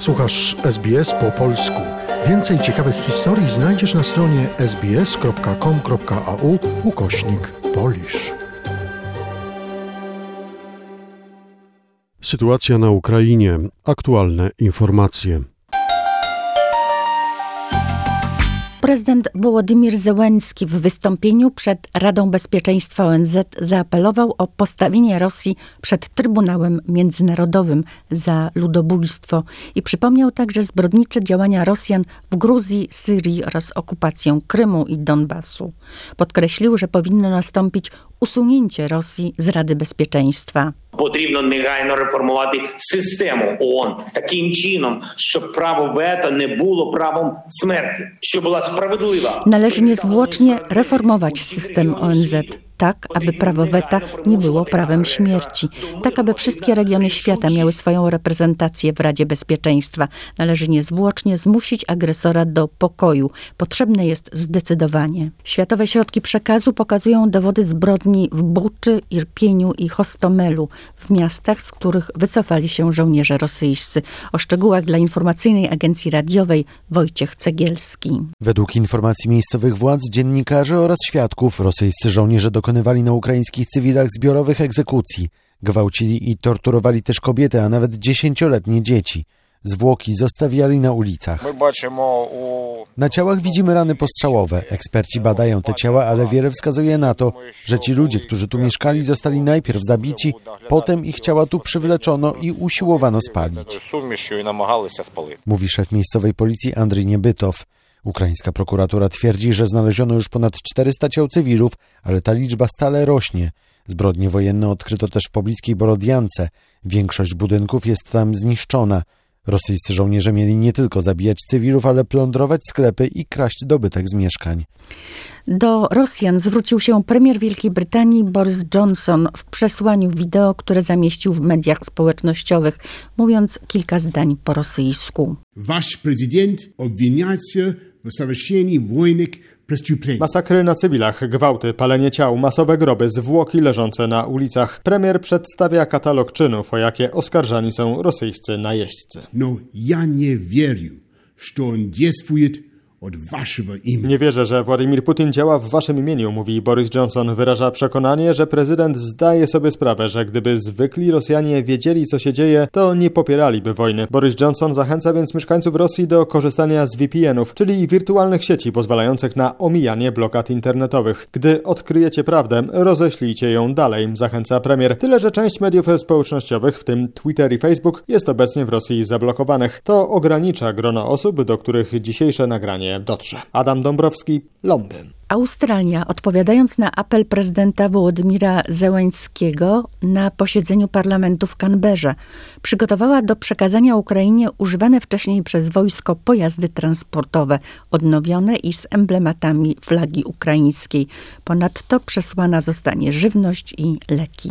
Słuchasz SBS po polsku. Więcej ciekawych historii znajdziesz na stronie sbs.com.au ukośnik polisz. Sytuacja na Ukrainie. Aktualne informacje. Prezydent Wołodymir Zełenski w wystąpieniu przed Radą Bezpieczeństwa ONZ zaapelował o postawienie Rosji przed Trybunałem Międzynarodowym za ludobójstwo i przypomniał także zbrodnicze działania Rosjan w Gruzji, Syrii oraz okupację Krymu i Donbasu. Podkreślił, że powinno nastąpić usunięcie Rosji z Rady Bezpieczeństwa. Потрібно негайно реформувати систему ООН таким чином, щоб право вето не було правом смерті, що була справедлива. Należy niezwłocznie reformować system ONZ, tak aby prawo weta nie było prawem śmierci, tak aby wszystkie regiony świata miały swoją reprezentację w Radzie Bezpieczeństwa. Należy niezwłocznie zmusić agresora do pokoju. Potrzebne jest zdecydowanie. Światowe środki przekazu pokazują dowody zbrodni w Buczy, Irpieniu i Hostomelu, w miastach, z których wycofali się żołnierze rosyjscy. O szczegółach dla informacyjnej agencji radiowej Wojciech Cegielski. Według informacji miejscowych władz, dziennikarzy oraz świadków, rosyjscy żołnierze dokonywali na ukraińskich cywilach zbiorowych egzekucji, gwałcili i torturowali też kobiety, a nawet dziesięcioletnie dzieci. Zwłoki zostawiali na ulicach. Na ciałach widzimy rany postrzałowe. Eksperci badają te ciała, ale wiele wskazuje na to, że ci ludzie, którzy tu mieszkali, zostali najpierw zabici, potem ich ciała tu przywleczono i usiłowano spalić. Mówi szef miejscowej policji Andrii Niebytow. Ukraińska prokuratura twierdzi, że znaleziono już ponad 400 ciał cywilów, ale ta liczba stale rośnie. Zbrodnie wojenne odkryto też w pobliskiej Borodiance. Większość budynków jest tam zniszczona. Rosyjscy żołnierze mieli nie tylko zabijać cywilów, ale plądrować sklepy i kraść dobytek z mieszkań. Do Rosjan zwrócił się premier Wielkiej Brytanii Boris Johnson w przesłaniu wideo, które zamieścił w mediach społecznościowych, mówiąc kilka zdań po rosyjsku. Wasz prezydent obwinia się совершении военных преступлений. Masakry na cywilach, gwałty, palenie ciał, masowe groby, zwłoki leżące na ulicach. Premier przedstawia katalog czynów, o jakie oskarżani są rosyjscy najeźdźcy. Но я не верю, что он действует nie wierzę, że Władimir Putin działa w waszym imieniu, mówi Boris Johnson. Wyraża przekonanie, że prezydent zdaje sobie sprawę, że gdyby zwykli Rosjanie wiedzieli, co się dzieje, to nie popieraliby wojny. Boris Johnson zachęca więc mieszkańców Rosji do korzystania z VPN-ów, czyli wirtualnych sieci pozwalających na omijanie blokad internetowych. Gdy odkryjecie prawdę, roześlijcie ją dalej, zachęca premier. Tyle, że część mediów społecznościowych, w tym Twitter i Facebook, jest obecnie w Rosji zablokowanych. To ogranicza grono osób, do których dzisiejsze nagranie dotrze. Adam Dąbrowski, Londyn. Australia, odpowiadając na apel prezydenta Wołodymira Zełęńskiego na posiedzeniu parlamentu w Canberrze, przygotowała do przekazania Ukrainie używane wcześniej przez wojsko pojazdy transportowe, odnowione i z emblematami flagi ukraińskiej. Ponadto przesłana zostanie żywność i leki.